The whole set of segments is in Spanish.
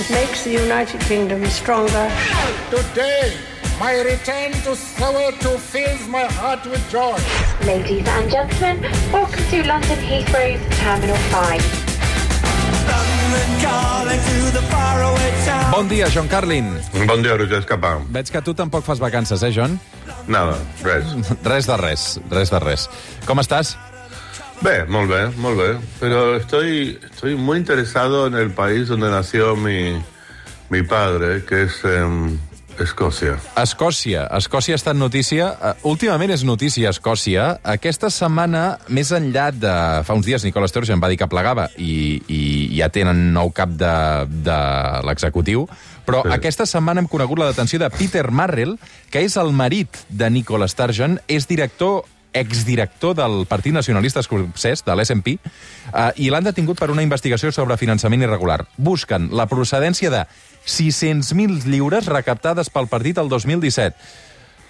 It makes the United Kingdom stronger. Today, my return to Soweto fills my heart with joy. Ladies and gentlemen, welcome to London Heathrow's Terminal 5. Bon dia, John Carlin. Bon dia, Roger Escapà. Veig que tu tampoc fas vacances, eh, John? Nada, res. Res de res, res de res. Com estàs? Bé, molt bé, molt bé. Pero estoy, estoy muy interesado en el país donde nació mi, mi padre, que es em, Escòcia. Escòcia. Escòcia ha estat notícia. Uh, últimament és notícia Escòcia. Aquesta setmana, més enllà de... Fa uns dies Nicola Sturgeon va dir que plegava i, i ja tenen nou cap de, de l'executiu, però sí. aquesta setmana hem conegut la detenció de Peter Marrell, que és el marit de Nicola Sturgeon, és director exdirector del Partit Nacionalista Escocès, de l'SNP, eh, i l'han detingut per una investigació sobre finançament irregular. Busquen la procedència de 600.000 lliures recaptades pel partit el 2017.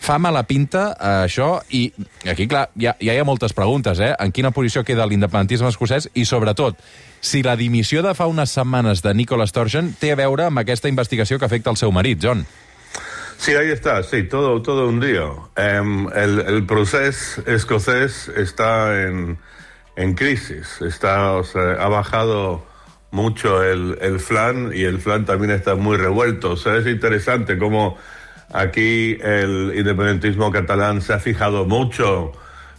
Fa mala pinta, eh, això, i aquí, clar, ja, ja hi ha moltes preguntes, eh? En quina posició queda l'independentisme escocès i, sobretot, si la dimissió de fa unes setmanes de Nicola Sturgeon té a veure amb aquesta investigació que afecta el seu marit, John. Sí, ahí está, sí, todo, todo un lío. Em, el, el proceso escocés está en, en crisis, está, o sea, ha bajado mucho el, el flan y el flan también está muy revuelto. O sea, es interesante cómo aquí el independentismo catalán se ha fijado mucho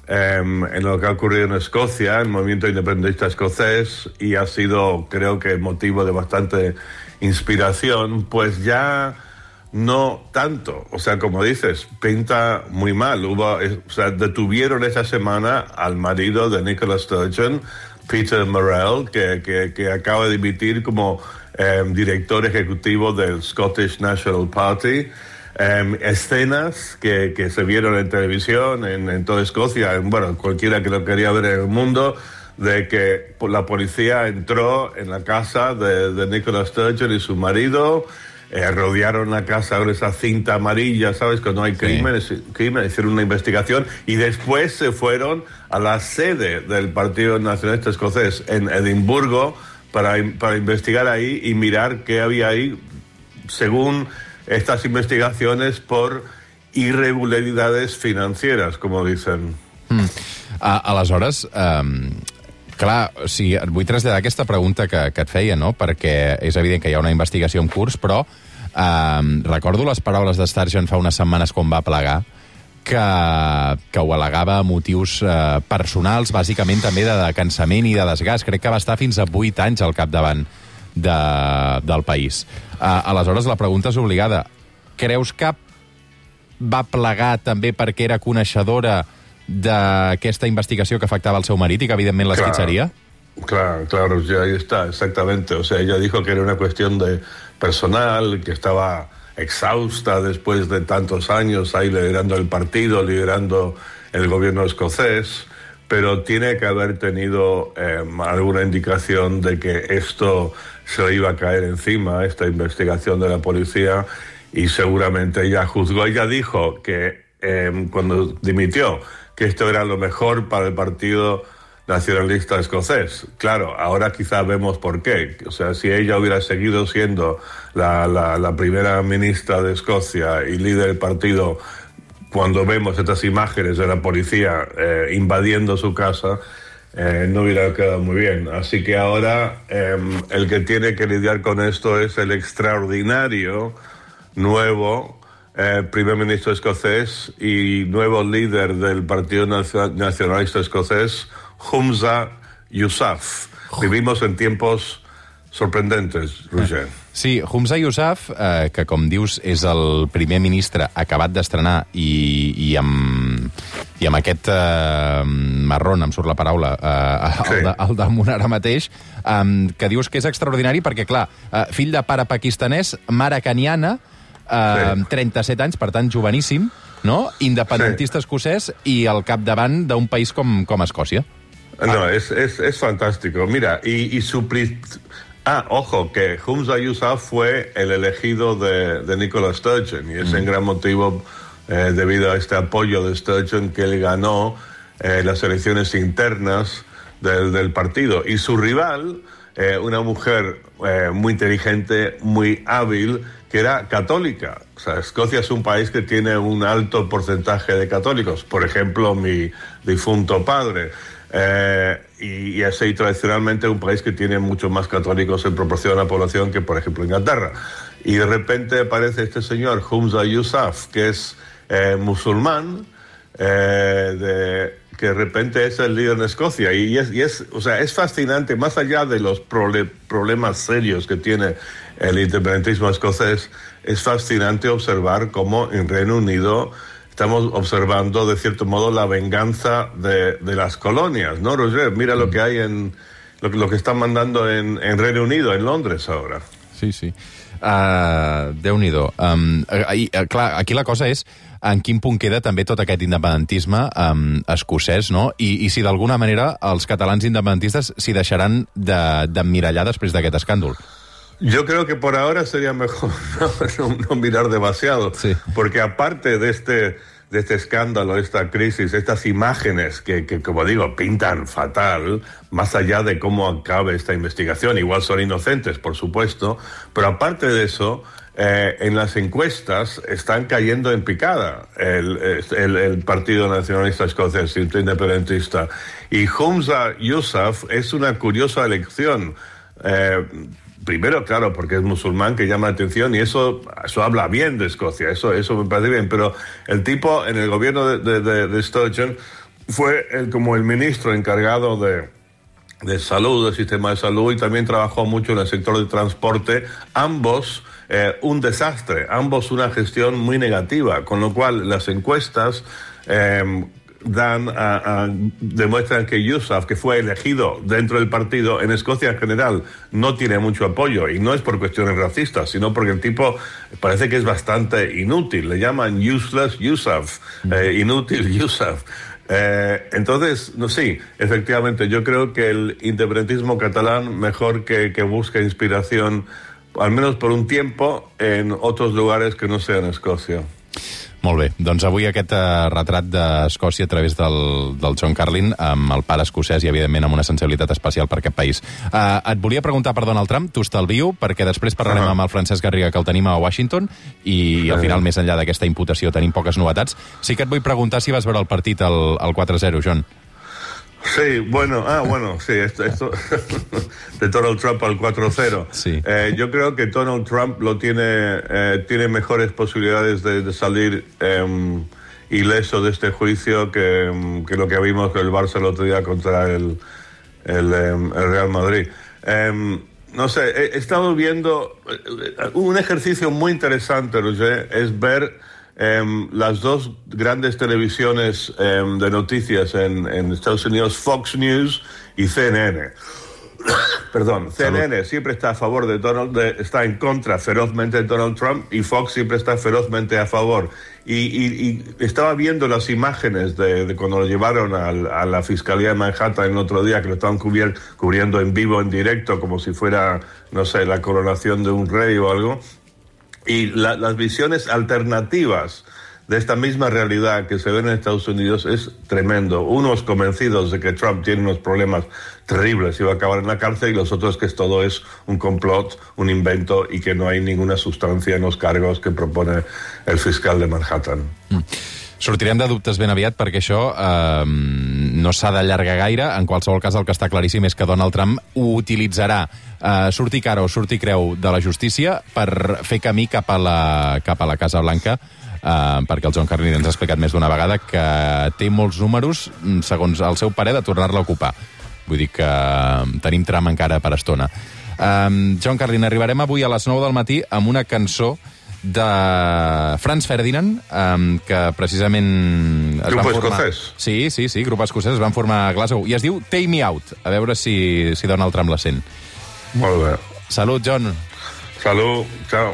em, en lo que ha ocurrido en Escocia, el movimiento independentista escocés, y ha sido, creo que, motivo de bastante inspiración, pues ya no tanto. O sea, como dices, pinta muy mal. Hubo, o sea, detuvieron esa semana al marido de Nicola Sturgeon, Peter Morrell, que, que, que acaba de dimitir como eh, director ejecutivo del Scottish National Party. Eh, escenas que, que, se vieron en televisión en, en toda Escocia, en, bueno, cualquiera que lo quería ver en el mundo, de que la policía entró en la casa de, de Nicola Sturgeon y su marido, eh, rodearon la casa con esa cinta amarilla, ¿sabes? Que no hay crímenes, sí. crímenes, hicieron una investigación y después se fueron a la sede del Partido Nacionalista Escocés en Edimburgo para, para investigar ahí y mirar qué había ahí, según estas investigaciones, por irregularidades financieras, como dicen. Mm. A, aleshores, um, clar, o sigui, et vull traslladar aquesta pregunta que, que et feia, no? perquè és evident que hi ha una investigació en curs, però eh, recordo les paraules de Sturgeon fa unes setmanes quan va plegar, que, que ho al·legava a motius eh, personals, bàsicament també de, cansament i de desgast. Crec que va estar fins a 8 anys al capdavant de, del país. Eh, aleshores, la pregunta és obligada. Creus que va plegar també perquè era coneixedora d'aquesta investigació que afectaba al seu marit i que evidentment l'esquitzaria? Claro, claro, ya ahí está, exactamente. O sea, ella dijo que era una cuestión de personal, que estaba exhausta después de tantos años ahí liderando el partido, liderando el gobierno escocés, pero tiene que haber tenido eh, alguna indicación de que esto se iba a caer encima, esta investigación de la policía, y seguramente ella juzgó, ella dijo que eh, cuando dimitió, que esto era lo mejor para el Partido Nacionalista Escocés. Claro, ahora quizá vemos por qué. O sea, si ella hubiera seguido siendo la, primera ministra de Escocia y líder del partido, cuando vemos estas imágenes de la policía eh, invadiendo su casa, eh, no hubiera quedado muy bien. Así que ahora eh, el que tiene que lidiar con esto es el extraordinario nuevo eh, primer ministro escocés y nuevo líder del Partido Nacionalista Escocés, Humza Yousaf. Vivimos en tiempos sorprendents, Roger. Sí, Humza Yousaf, eh, que com dius és el primer ministre acabat d'estrenar i, i, amb, i amb aquest eh, marrón, em surt la paraula, eh, sí. el, de, el damunt ara mateix, eh, que dius que és extraordinari perquè, clar, eh, fill de pare pakistanès, mare caniana, eh, sí. 37 anys, per tant, joveníssim, no? independentista sí. escocès i al capdavant d'un país com, com Escòcia. No, ah. es, es, es fantástico. Mira, y, y su... Ah, ojo, que Humza Yousaf fue el elegido de, de Nicola Sturgeon y es mm. en gran motivo eh, debido a este apoyo de Sturgeon que él ganó eh, las elecciones internas del, del, partido. Y su rival eh, una mujer eh, muy inteligente, muy hábil, que era católica. O sea, Escocia es un país que tiene un alto porcentaje de católicos. Por ejemplo, mi difunto padre. Eh, y, y así tradicionalmente un país que tiene muchos más católicos en proporción a la población que, por ejemplo, Inglaterra. Y de repente aparece este señor, Humza Yousaf, que es eh, musulmán, eh, que de repente es el líder en Escocia. Y es, y es, o sea, es fascinante, más allá de los problemas serios que tiene el independentismo escocés, es fascinante observar cómo en Reino Unido estamos observando, de cierto modo, la venganza de, de las colonias, ¿no, Roger? Mira lo que hay en... Lo, lo que están mandando en, en Reino Unido, en Londres ahora. Sí, sí. Uh, Déu-n'hi-do. Um, uh, uh, clar, aquí la cosa és en quin punt queda també tot aquest independentisme um, escocès, no? I, i si d'alguna manera els catalans independentistes s'hi deixaran de- d'emmirallar de, després d'aquest escàndol. Yo creo que por ahora sería mejor no, no- no mirar demasiado, Sí. porque aparte de este, de este escándalo, esta crisis, estas imágenes que, que, como digo, pintan fatal, más allá de cómo acabe esta investigación, igual son inocentes, por supuesto, pero aparte de eso, eh, en las encuestas están cayendo en picada el, el- el Partido Nacionalista Escocés, independentista. Y Humza Yousaf es una curiosa elección. Eh, primero, claro, porque es musulmán que llama la atención y eso, eso habla bien de Escocia, eso, eso me parece bien. Pero el tipo en el gobierno de, de, de- de Sturgeon fue el, como el ministro encargado de, de salud, del sistema de salud, y también trabajó mucho en el sector de transporte, ambos eh, un desastre, ambos una gestión muy negativa, con lo cual las encuestas eh, dan demuestran que Yousaf, que fue elegido dentro del partido, en Escocia en general, no tiene mucho apoyo, y no es por cuestiones racistas, sino porque el tipo parece que es bastante inútil, le llaman useless Yousaf, eh, inútil Yousaf. Eh, entonces, no sí, efectivamente, yo creo que el independentismo catalán mejor que, que busque inspiración, al menos por un tiempo, en otros lugares que no sean Escocia. Molt bé, doncs avui aquest uh, retrat d'Escòcia a través del, del John Carlin amb el pare escocès i, evidentment, amb una sensibilitat especial per aquest país. Uh, et volia preguntar per Donald Trump, t'ho estalvio, perquè després parlarem Ah. amb el Francesc Garriga, que el tenim a Washington, i al Sí. final, més enllà d'aquesta imputació, tenim poques novetats. Sí que et vull preguntar si vas veure el partit al, al 4-0, John. Sí, bueno, ah, bueno, sí, esto, esto de Donald Trump al 4-0. Sí. Eh, yo creo que Donald Trump lo tiene, eh, tiene mejores posibilidades de, de salir em, ileso de este juicio que, em, que lo que vimos con el Barça el otro día contra el, el, em, el Real Madrid. No sé, he, he estado viendo eh, un ejercicio muy interesante, Roger, es ver em, las dos grandes televisiones em, de noticias en, en Estados Unidos, Fox News y CNN. Perdón, CNN siempre está a favor de Donald, de- está en contra ferozmente de Donald Trump y Fox siempre está ferozmente a favor. Y, y- y estaba viendo las imágenes de, de cuando lo llevaron al- a la Fiscalía de Manhattan el otro día, que lo estaban cubriendo en vivo, en directo, como si fuera, no sé, la coronación de un rey o algo y la- las visiones alternativas de esta misma realidad que se ven en Estados Unidos es tremendo. Unos convencidos de que Trump tiene unos problemas terribles y va a acabar en la cárcel y los otros que todo es un complot, un invento y que no hay ninguna sustancia en los cargos que propone el fiscal de Manhattan. Sortirem de dubtes ben aviat perquè això eh, no s'ha d'allargar gaire. En qualsevol cas, el que està claríssim és que Donald Trump ho utilitzarà, eh, surti cara o surti creu, de la justícia per fer camí cap a la, cap a la Casa Blanca eh, perquè el John Carlin ens ha explicat més d'una vegada que té molts números, mm, segons el seu parer, de tornar-la a ocupar. Vull dir que eh, tenim tram encara per estona. Um, John Carlin, arribarem avui a les 9 del matí amb una cançó de Franz Ferdinand, um, que precisament... Es Grup van formar... escocès. Sí, sí, sí, grup escocès, es van formar a Glasgow. I es diu Take Me Out, a veure si, si Donald Trump la sent. Molt bé. Salut, John. Salud, chao.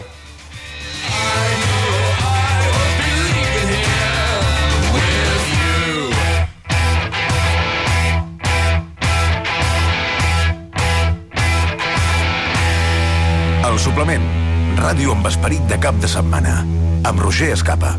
El suplement. Ràdio amb esperit de cap de setmana. Amb Roger Escapa.